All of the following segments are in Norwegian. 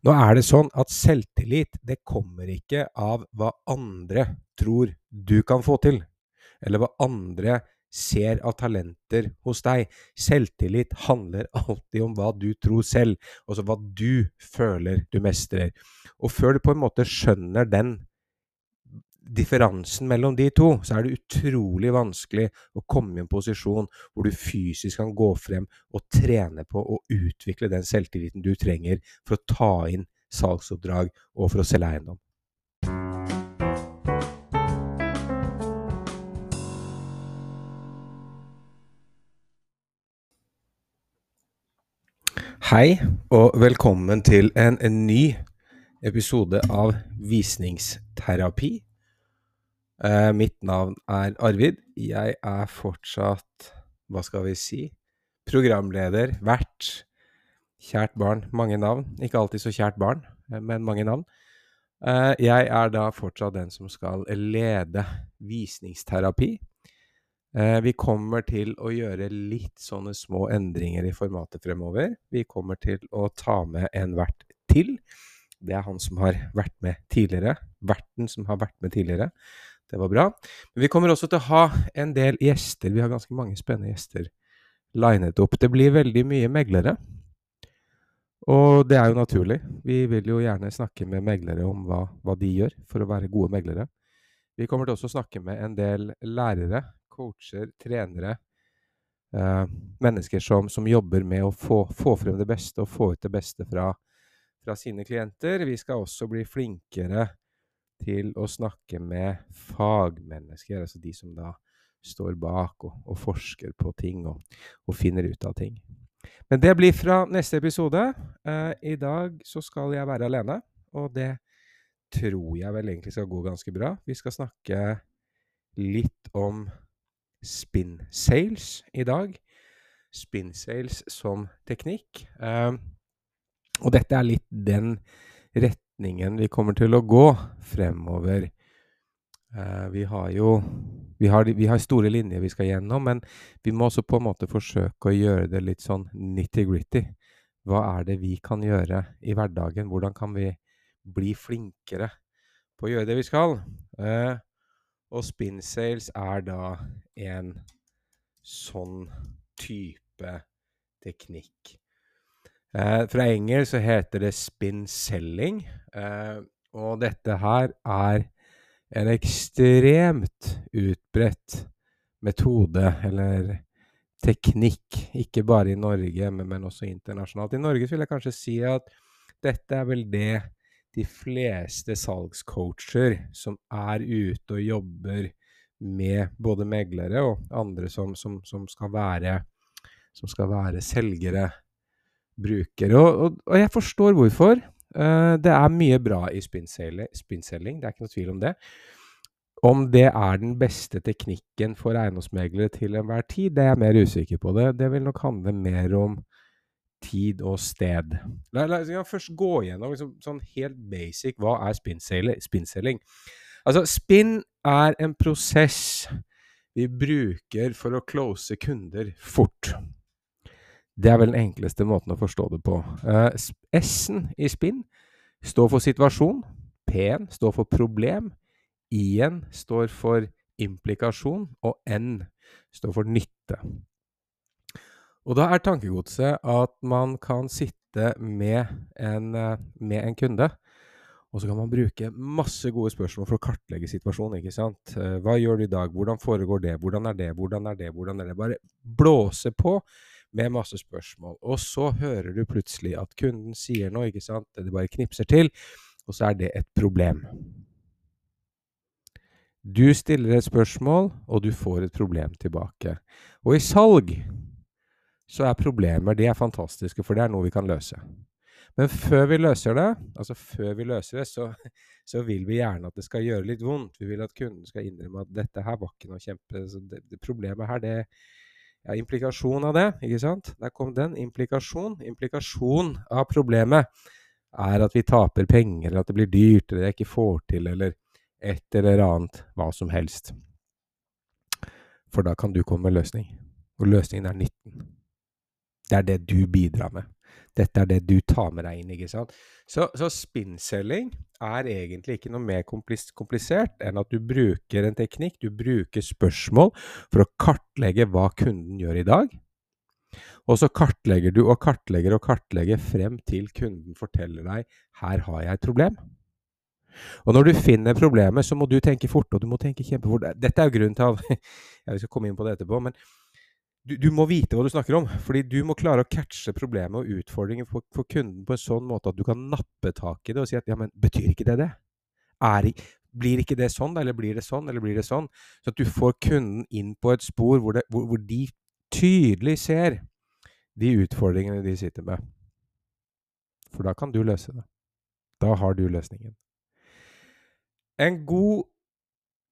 Nå er det sånn at selvtillit, det kommer ikke av hva andre tror du kan få til, eller hva andre ser av talenter hos deg. Selvtillit handler alltid om hva du tror selv, altså hva du føler du mestrer. Og før du på en måte skjønner den differansen mellom de to, så er det utrolig vanskelig å komme i en posisjon hvor du fysisk kan gå frem og trene på å utvikle den selvtilliten du trenger for å ta inn salgsoppdrag og for å selge eiendom. Hei, og velkommen til en, en ny episode av Visningsterapi. Uh, mitt navn er Arvid. Jeg er fortsatt, hva skal vi si, programleder, vert, kjært barn. Mange navn. Ikke alltid så kjært barn, eh, men mange navn. Uh, jeg er da fortsatt den som skal lede visningsterapi. Uh, vi kommer til å gjøre litt sånne små endringer i formatet fremover. Vi kommer til å ta med en vert til. Det er han som har vært med tidligere. Verten som har vært med tidligere. Det var bra. Men vi kommer også til å ha en del gjester. Vi har ganske mange spennende gjester linet opp. Det blir veldig mye meglere. Og det er jo naturlig. Vi vil jo gjerne snakke med meglere om hva, hva de gjør for å være gode meglere. Vi kommer til også å snakke med en del lærere, coacher, trenere. Eh, mennesker som, som, jobber med å få, få, frem det beste og få ut det beste fra, fra sine klienter. Vi skal også bli flinkere til å snakke med fagmennesker, altså de som da står bak og, og forsker på ting og, og, finner ut av ting. Men det blir fra neste episode. Eh, I dag så skal jeg være alene, og det tror jeg vel egentlig skal gå ganske bra. Vi skal snakke litt om spin sales i dag. Spin sales som teknikk. Eh, og dette er litt den retningen retningen vi kommer til å gå fremover. Uh, vi har jo vi har, vi har, store linjer vi skal gjennom, men vi må også på en måte forsøke å gjøre det litt sånn nitty-gritty. Hva er det vi kan gjøre i hverdagen? Hvordan kan vi bli flinkere på å gjøre det vi skal? Uh, og spin sales er da en sånn type teknikk. Eh, fra engelsk så heter det spin selling, eh, og dette her er en ekstremt utbredt metode, eller teknikk, ikke bare i Norge, men, men, også internasjonalt. I Norge vil jeg kanskje si at dette er vel det de fleste salgscoacher som er ute og jobber med både meglere og andre som, som, som, skal, være, som skal være selgere, bruker. Og, og, og jeg forstår hvorfor. Uh, det er mye bra i spinselling, det er ikke noe tvil om det. Om det er den beste teknikken for eiendomsmeglere til enhver tid, det er jeg mer usikker på. Det Det vil nok handle mer om tid og sted. La, la la først gå gjennom liksom, sånn helt basic hva er spinselling. Altså, spinn er en prosess vi bruker for å close kunder fort. Det er vel den enkleste måten å forstå det på. Uh, S-en i spinn står for situasjon. P-en står for problem. I-en står for implikasjon. Og N står for nytte. Og da er tankegodset at man kan sitte med en, eh, med en kunde, og så kan man bruke masse gode spørsmål for å kartlegge situasjonen. ikke sant? Eh, hva gjør du i dag? Hvordan foregår det? Hvordan er det? Hvordan er det? Hvordan er det? Bare blåse på med masse spørsmål. Og så hører du plutselig at kunden sier noe, ikke sant? Det bare knipser til, og så er det et problem. Du stiller et spørsmål, og du får et problem tilbake. Og i salg så er problemer de er fantastiske, for det er noe vi kan løse. Men før vi løser det, altså før vi løser det, så, så, vil vi gjerne at det skal gjøre litt vondt. Vi vil at kunden skal innrømme at dette her var ikke noe kjempe... Det, det problemet her, det, ja, implikasjon av det, ikke sant? Der kom den. Implikasjon. Implikasjon av problemet er at vi taper penger, eller at det blir dyrt, eller jeg ikke får til, eller et eller annet, hva som helst. For da kan du komme med løsning. Og løsningen er nytten. Det er det du bidrar med. Dette er det du tar med deg inn. ikke sant? Så, så spinnselling er egentlig ikke noe mer komplisert enn at du bruker en teknikk, du bruker spørsmål for å kartlegge hva kunden gjør i dag. Og så kartlegger du og kartlegger og kartlegger frem til kunden forteller deg 'her har jeg et problem'. Og når du finner problemet, så må du tenke fort, og du må tenke kjempefort. Dette er jo grunnen til at Jeg skal komme inn på det etterpå, men du, du, må vite hva du snakker om. fordi du må klare å catche problemet og utfordringen for, for, kunden på en sånn måte at du kan nappe tak i det og si at ja, men betyr ikke det det? Er, blir ikke det sånn, eller blir det sånn, eller blir det sånn? Så at du får kunden inn på et spor hvor, det, hvor, hvor de tydelig ser de utfordringene de sitter med. For da kan du løse det. Da har du løsningen. En god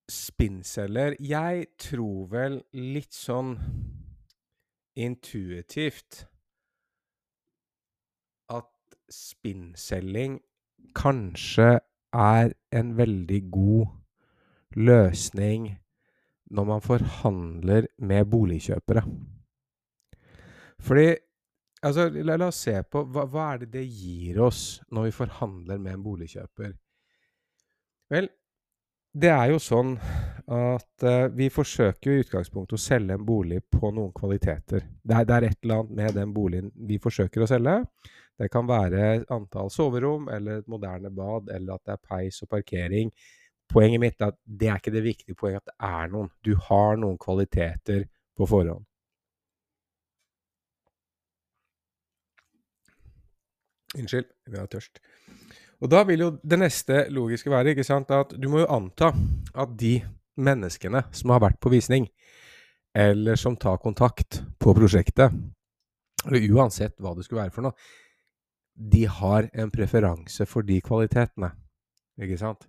spinnselger Jeg tror vel litt sånn intuitivt at spinnselging kanskje er en veldig god løsning når man forhandler med boligkjøpere. Fordi altså, la, la, oss se på hva, hva er det det gir oss når vi forhandler med en boligkjøper? Vel, det er jo sånn at uh, vi forsøker i utgangspunktet å selge en bolig på noen kvaliteter. Det er, det er, et eller annet med den boligen vi forsøker å selge. Det kan være antall soverom, eller et moderne bad, eller at det er peis og parkering. Poenget mitt er at det er ikke det viktige poenget at det er noen. Du har noen kvaliteter på forhånd. Unnskyld, jeg er tørst. Og da vil jo det neste logiske være ikke sant, at du må jo anta at de menneskene som har vært på visning, eller som tar kontakt på prosjektet, uansett hva det skulle være for noe, de har en preferanse for de kvalitetene. Ikke sant?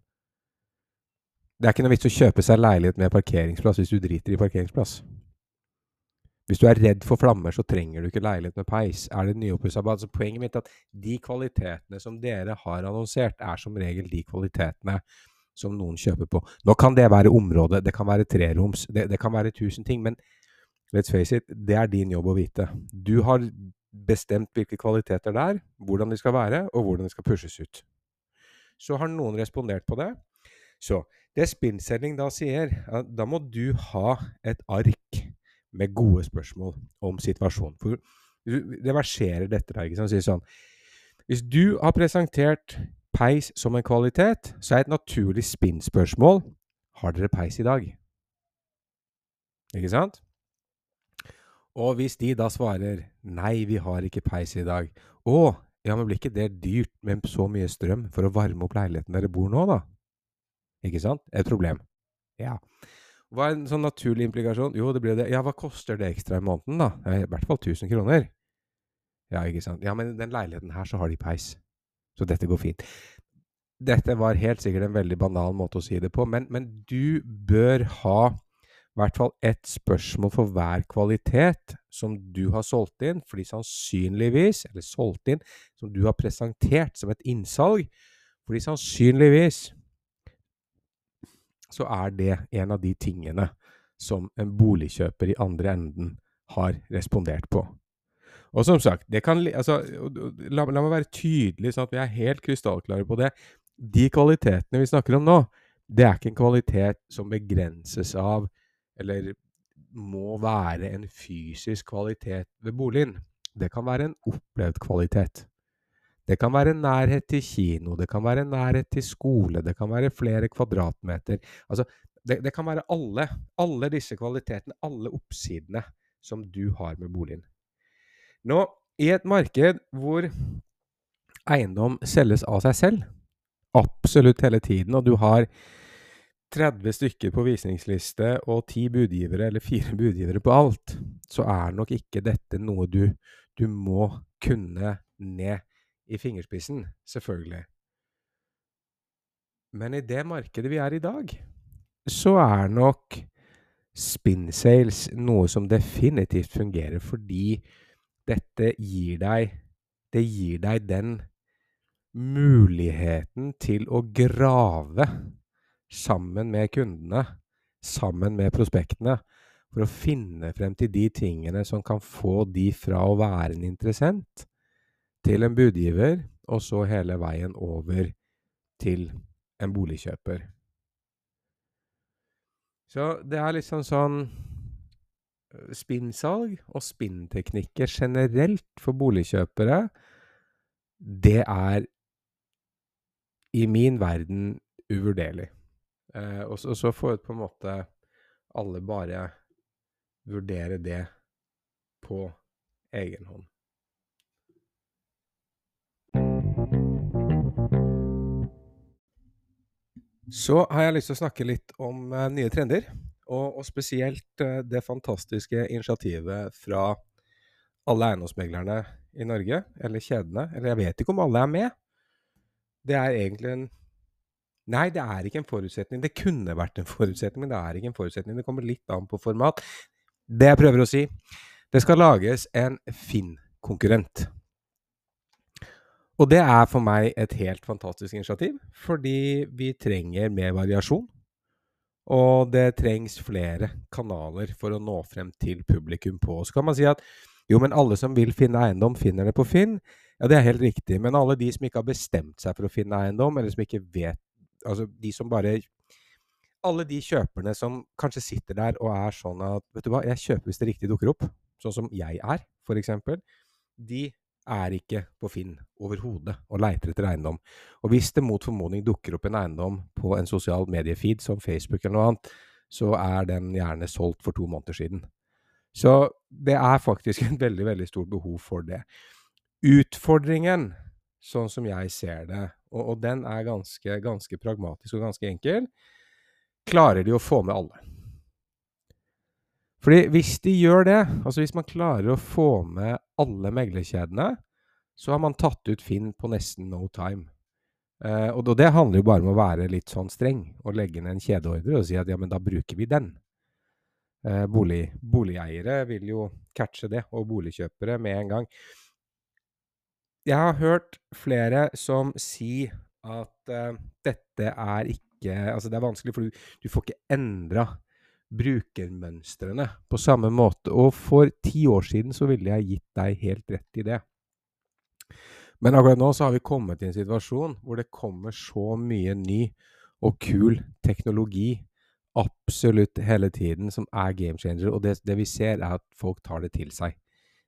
Det er ikke noe vits å kjøpe seg leilighet med parkeringsplass hvis du driter i parkeringsplass. Hvis du er redd for flammer, så trenger du ikke leilighet med peis. Er det nyoppussa bad? Så poenget mitt er at de kvalitetene som dere har annonsert, er som regel de kvalitetene som noen kjøper på. Nå kan det være område, det kan være treroms, det, det kan være tusen ting, men let's face it, det er din jobb å vite. Du har bestemt hvilke kvaliteter det er, hvordan de skal være, og hvordan de skal pushes ut. Så har noen respondert på det. Så det spinnselging da sier, da må du ha et ark med gode spørsmål om situasjonen. For du reverserer dette der. ikke sant? Sånn Hvis du har presentert peis som en kvalitet, så er et naturlig spinnspørsmål Har dere peis i dag? Ikke sant? Og hvis de da svarer nei, vi har ikke peis i dag, å, ja, men blir ikke det dyrt med så mye strøm for å varme opp leiligheten dere bor nå, da? Ikke sant? Et problem. Ja. Hva er en sånn naturlig implikasjon? Jo, det blir det. Ja, hva koster det ekstra i måneden, da? I hvert fall 1000 kroner. Ja, ikke sant. Ja, men i den leiligheten her så har de peis. Så dette går fint. Dette var helt sikkert en veldig banal måte å si det på, men, men du bør ha i hvert fall ett spørsmål for hver kvalitet som du har solgt inn, fordi sannsynligvis, eller solgt inn, som du har presentert som et innsalg, fordi sannsynligvis så er det en av de tingene som en boligkjøper i andre enden har respondert på. Og som sagt, kan, altså, la, la, meg være tydelig, sånn at vi er helt krystallklare på det. De kvalitetene vi snakker om nå, det er ikke en kvalitet som begrenses av, eller må være en fysisk kvalitet ved boligen. Det kan være en opplevd kvalitet. Det kan være nærhet til kino, det kan være nærhet til skole, det kan være flere kvadratmeter. Altså, det, det kan være alle, alle disse kvalitetene, alle oppsidene som du har med boligen. Nå, i et marked hvor eiendom selges av seg selv, absolutt hele tiden, og du har 30 stykker på visningsliste og 10 budgivere eller 4 budgivere på alt, så er nok ikke dette noe du, du må kunne ned i fingerspissen, selvfølgelig. Men i det markedet vi er i dag, så er nok spin sales noe som definitivt fungerer, fordi dette gir deg Det gir deg den muligheten til å grave sammen med kundene, sammen med prospektene, for å finne frem til de tingene som kan få de fra å være en interessent til en budgiver, og så hele veien over til en boligkjøper. Så det er liksom sånn Spinnsalg og spinnteknikker generelt for boligkjøpere, det er i min verden uvurderlig. Eh, og så, så får på en måte alle bare vurdere det på egen hånd. Så har jeg lyst til å snakke litt om uh, nye trender, og, og spesielt uh, det fantastiske initiativet fra alle eiendomsmeglerne i Norge, eller kjedene. Eller jeg vet ikke om alle er med. Det er egentlig en Nei, det er ikke en forutsetning. Det kunne vært en forutsetning, men det er ikke en forutsetning. Det kommer litt an på format. Det jeg prøver å si Det skal lages en Finn-konkurrent. Og det er for meg et helt fantastisk initiativ, fordi vi trenger mer variasjon. Og det trengs flere kanaler for å nå frem til publikum på. Så kan man si at jo, men alle som vil finne eiendom, finner det på Finn. Ja, det er helt riktig, men alle de som ikke har bestemt seg for å finne eiendom, eller som ikke vet Altså de som bare Alle de kjøperne som kanskje sitter der og er sånn at Vet du hva, jeg kjøper hvis det riktig dukker opp. Sånn som jeg er, f.eks. De er ikke på Finn overhodet og leiter etter eiendom. Og hvis det mot formodning dukker opp en eiendom på en sosial mediefeed som Facebook eller noe annet, så er den gjerne solgt for to måneder siden. Så det er faktisk et veldig, veldig stort behov for det. Utfordringen, sånn som jeg ser det, og, og den er ganske, ganske pragmatisk og ganske enkel, klarer de å få med alle. Fordi hvis de gjør det, altså hvis man klarer å få med alle meglerkjedene, så har man tatt ut Finn på nesten no time. Eh, og det handler jo bare om å være litt sånn streng og legge ned en kjedeordre og si at ja, men da bruker vi den. Eh, bolig, boligeiere vil jo catche det, og boligkjøpere med en gang. Jeg har hørt flere som sier at eh, dette er ikke Altså, det er vanskelig, for du, du får ikke endra brukermønstrene på samme måte. Og for ti år siden så ville jeg gitt deg helt rett i det. Men akkurat nå så har vi kommet i en situasjon hvor det kommer så mye ny og kul teknologi absolutt hele tiden som er game changer. Og det, det vi ser, er at folk tar det til seg.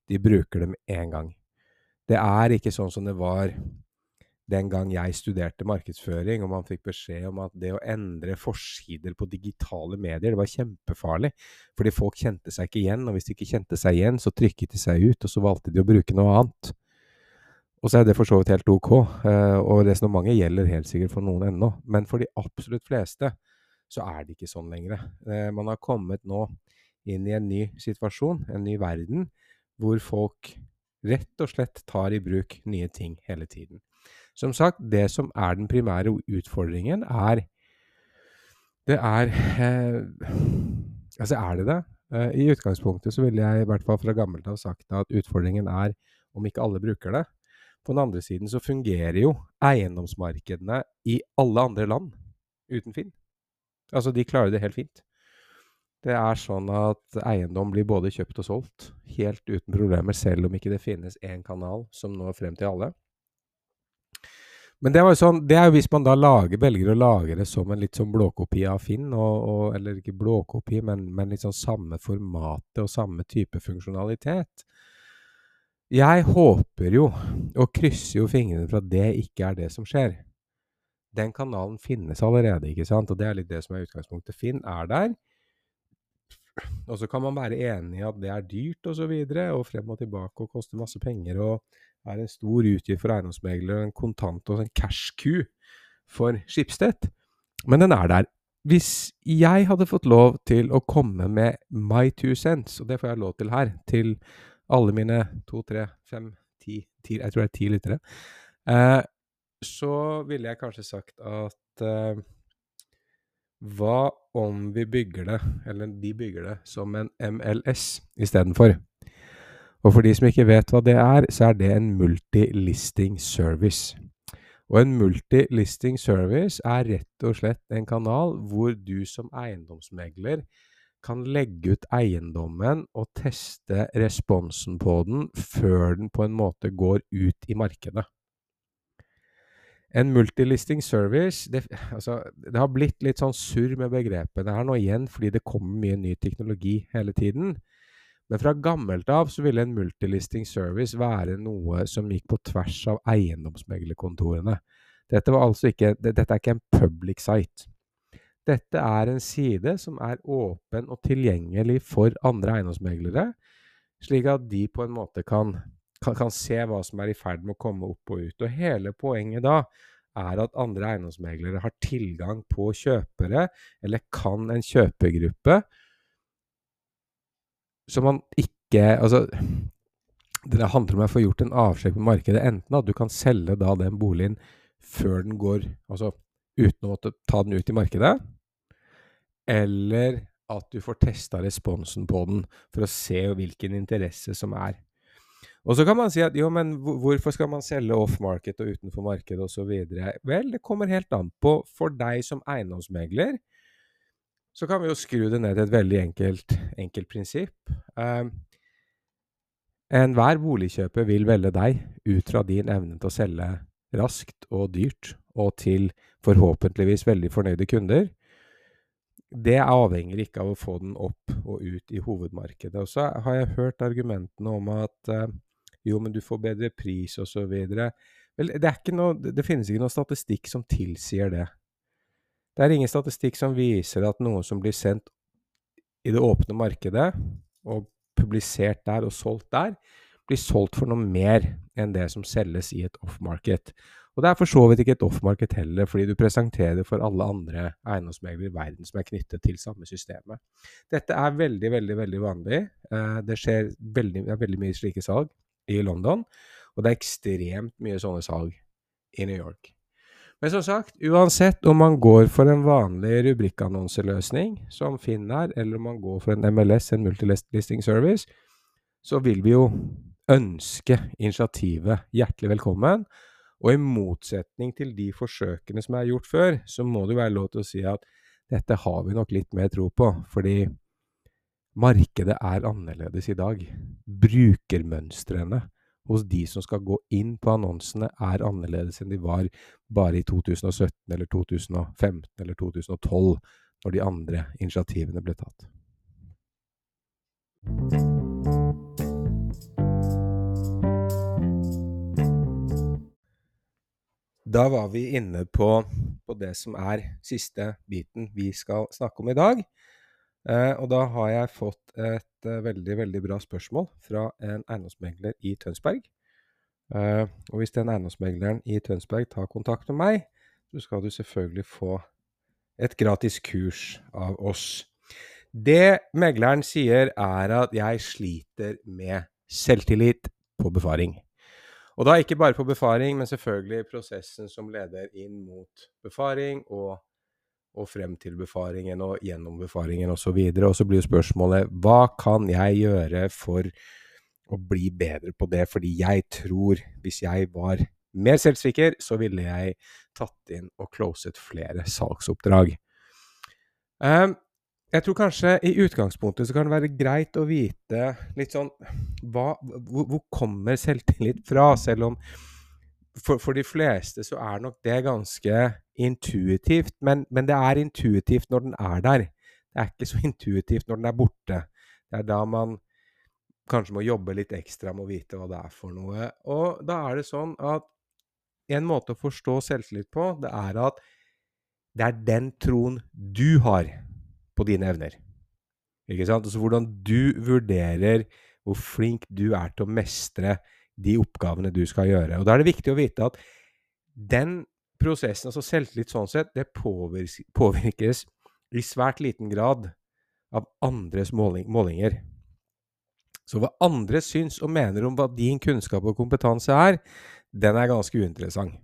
De bruker det med en gang. Det er ikke sånn som det var den gang jeg studerte markedsføring, og man fikk beskjed om at det å endre forsider på digitale medier, det var kjempefarlig. Fordi folk kjente seg ikke igjen, og hvis de ikke kjente seg igjen, så trykket de seg ut, og så valgte de å bruke noe annet. Og så er det for så vidt helt ok, eh, og resonnementet gjelder helt sikkert for noen ennå. Men for de absolutt fleste så er det ikke sånn lenger. Eh, man har kommet nå inn i en ny situasjon, en ny verden, hvor folk rett og slett tar i bruk nye ting hele tiden. Som sagt, det som er den primære utfordringen, er Det er eh, Altså, er det det? Eh, I utgangspunktet så ville jeg i hvert fall fra gammelt av sagt at utfordringen er om ikke alle bruker det. På den andre siden så fungerer jo eiendomsmarkedene i alle andre land uten Finn. Altså, de klarer det helt fint. Det er sånn at eiendom blir både kjøpt og solgt helt uten problemer, selv om ikke det finnes én kanal som når frem til alle. Men det, sånn, det er jo hvis man da lager, velger å lage det som en litt sånn blåkopi av Finn, og, og, eller ikke blåkopi, men, men sånn samme formatet og samme type funksjonalitet. Jeg håper jo, og krysser jo fingrene for at det ikke er det som skjer. Den kanalen finnes allerede, ikke sant, og det er litt det som er utgangspunktet. Finn er der. Og så kan man være enig i at det er dyrt og så videre, og frem og tilbake og koster masse penger og er en stor utgift for eiendomsmeglere, en kontant og en cash-ku for Skipstedt. Men den er der. Hvis jeg hadde fått lov til å komme med my two cents, og det får jeg lov til her, til alle mine to, tre, fem, ti, ti Jeg tror det er ti lyttere. Eh, så ville jeg kanskje sagt at eh, hva om vi bygger det, eller de bygger det, som en MLS istedenfor? Og for de som ikke vet hva det er, så er det en multilisting service. Og en multilisting service er rett og slett en kanal hvor du som eiendomsmegler kan legge ut eiendommen og teste responsen på den før den på en måte går ut i markedet. En multilisting service det, altså, det, har blitt litt sånn surr med begrepene her nå igjen, fordi det kommer mye ny teknologi hele tiden. Men fra gammelt av så ville en multilisting service være noe som gikk på tvers av eiendomsmeglerkontorene. Dette, altså dette er ikke en public site. Dette er en side som er åpen og tilgjengelig for andre eiendomsmeglere, slik at de på en måte kan kan, kan, se hva som er i ferd med å komme opp og ut. Og hele poenget da er at andre eiendomsmeglere har tilgang på kjøpere, eller kan en kjøpegruppe, som man ikke Altså, det handler om å få gjort en avsjekk på markedet. Enten at du kan selge da den boligen før den går Altså uten å måtte ta den ut i markedet, eller at du får testa responsen på den for å se hvilken interesse som er. Og så kan man si at jo, men hvorfor skal man selge off-market og utenfor markedet osv.? Vel, det kommer helt an på. For deg som eiendomsmegler så kan vi jo skru det ned til et veldig enkelt, enkelt prinsipp. Eh, Enhver boligkjøper vil velge deg ut fra din evne til å selge raskt og dyrt, og til forhåpentligvis veldig fornøyde kunder. Det avhenger ikke av å få den opp og ut i hovedmarkedet. Og så har jeg hørt argumentene om at eh, jo, men du får bedre pris osv. Vel, det, noe, det finnes ikke noe statistikk som tilsier det. Det er ingen statistikk som viser at noe som blir sendt i det åpne markedet, og publisert der og solgt der, blir solgt for noe mer enn det som selges i et off-market. Og det er for så vidt ikke et off-market heller, fordi du presenterer det for alle andre eiendomsmeglere i verden som er knyttet til samme systemet. Dette er veldig, veldig veldig vanlig. Eh, det skjer veldig, det veldig mye slike salg i London. Og det er ekstremt mye sånne salg i New York. Men som sagt, uansett om man går for en vanlig rubrikkannonseløsning som Finnair, eller om man går for en MLS, en multilisting service, så vil vi jo ønske initiativet hjertelig velkommen. Og i motsetning til de forsøkene som er gjort før, så må det jo være lov til å si at dette har vi nok litt mer tro på. Fordi Markedet er annerledes i dag. Brukermønstrene hos de som skal gå inn på annonsene, er annerledes enn de var bare i 2017 eller 2015 eller 2012, når de andre initiativene ble tatt. Da var vi inne på, på det som er siste biten vi skal snakke om i dag. Eh, og da har jeg fått et eh, veldig, veldig bra spørsmål fra en eiendomsmegler i Tønsberg. Eh, og hvis den eiendomsmegleren i Tønsberg tar kontakt med meg, så skal du selvfølgelig få et gratis kurs av oss. Det megleren sier, er at jeg sliter med selvtillit på befaring. Og da ikke bare på befaring, men selvfølgelig prosessen som leder inn mot befaring og og frem til befaringen og gjennom befaringen osv. Og, og så blir spørsmålet hva kan jeg gjøre for å bli bedre på det? Fordi jeg tror hvis jeg var mer selvsikker, så ville jeg tatt inn og closet flere salgsoppdrag. Um, jeg tror kanskje i utgangspunktet så kan det være greit å vite litt sånn hva, hvor, hvor kommer selvtillit fra? Selv om for, for, de fleste så er nok det ganske intuitivt, men, men, det er intuitivt når den er der. Det er ikke så intuitivt når den er borte. Det er da man kanskje må jobbe litt ekstra med å vite hva det er for noe. Og da er det sånn at en måte å forstå selvtillit på, det er at det er den troen du har på dine evner. Ikke sant? Altså hvordan du vurderer hvor flink du er til å mestre de oppgavene du skal gjøre. Og Da er det viktig å vite at den prosessen, altså selvtillit sånn sett, det påvirkes i svært liten grad av andres måling, målinger. Så hva andre syns og mener om hva din kunnskap og kompetanse er, den er ganske uinteressant.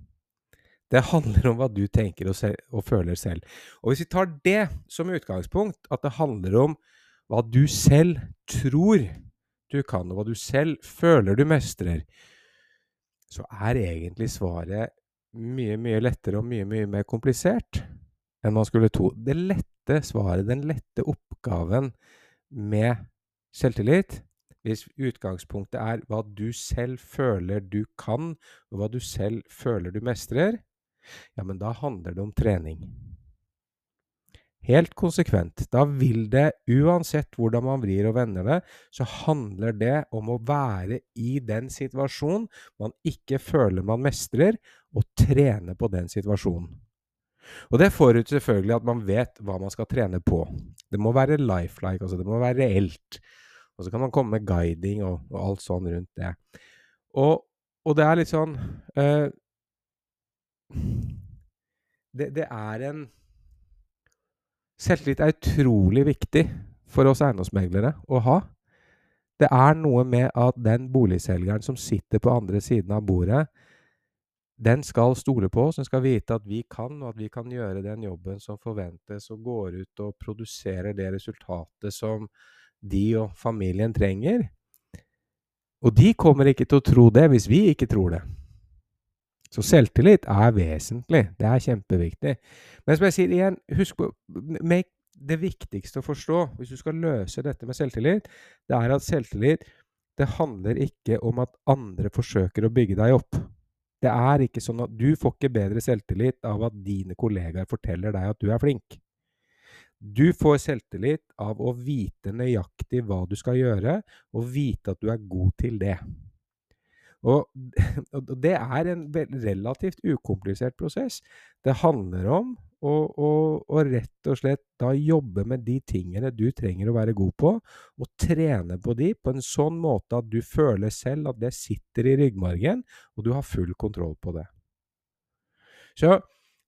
Det handler om hva du tenker og, og, føler selv. Og hvis vi tar det som utgangspunkt, at det handler om hva du selv tror du kan, og hva du selv føler du mestrer, så er egentlig svaret mye, mye lettere og mye, mye mer komplisert enn man skulle tro. Det lette svaret, den lette oppgaven med selvtillit, hvis utgangspunktet er hva du selv føler du kan, og hva du selv føler du mestrer, ja, men da handler det om trening. Helt konsekvent. Da vil det, uansett hvordan man vrir og vender det, så handler det om å være i den situasjonen man ikke føler man mestrer, og trene på den situasjonen. Og det forutsetter selvfølgelig at man vet hva man skal trene på. Det må være lifelike, altså det må være reelt. Og så kan man komme med guiding og, og alt sånn rundt det. Og, og, det er litt sånn uh, det, det, er en Selvtillit er utrolig viktig for oss eiendomsmeglere å ha. Det er noe med at den boligselgeren som sitter på andre siden av bordet, den skal stole på oss, den skal vite at vi kan, og at vi kan gjøre den jobben som forventes, og går ut og produserer det resultatet som de og familien trenger. Og de kommer ikke til å tro det hvis vi ikke tror det. Så selvtillit er vesentlig. Det er kjempeviktig. Men som jeg sier igjen, husk på Det viktigste å forstå hvis du skal løse dette med selvtillit, det er at selvtillit det handler ikke om at andre forsøker å bygge deg opp. Det er ikke sånn at du får ikke bedre selvtillit av at dine kollegaer forteller deg at du er flink. Du får selvtillit av å vite nøyaktig hva du skal gjøre, og vite at du er god til det. Og, og det er en relativt ukomplisert prosess. Det handler om å, å, å, rett og slett da jobbe med de tingene du trenger å være god på, og trene på de på en sånn måte at du føler selv at det sitter i ryggmargen, og du har full kontroll på det. Så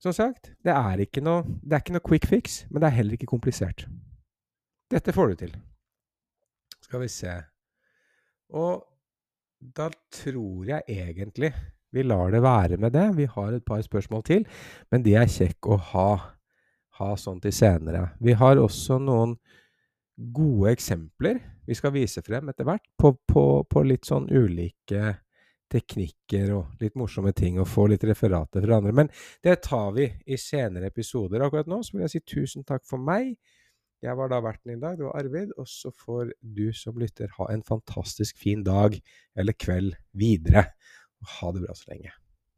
som sagt, det er ikke noe, er ikke noe quick fix, men det er heller ikke komplisert. Dette får du til. Skal vi se Og da tror jeg egentlig vi lar det være med det. Vi har et par spørsmål til, men de er kjekke å ha, ha sånn til senere. Vi har også noen gode eksempler vi skal vise frem etter hvert, på, på, på litt sånn ulike teknikker og litt morsomme ting, og få litt referater fra andre. Men det tar vi i senere episoder. Akkurat nå så vil jeg si tusen takk for meg. Jeg var da verten i dag, det var Arvid. Og så får du som lytter ha en fantastisk fin dag eller kveld videre. Ha det bra så lenge.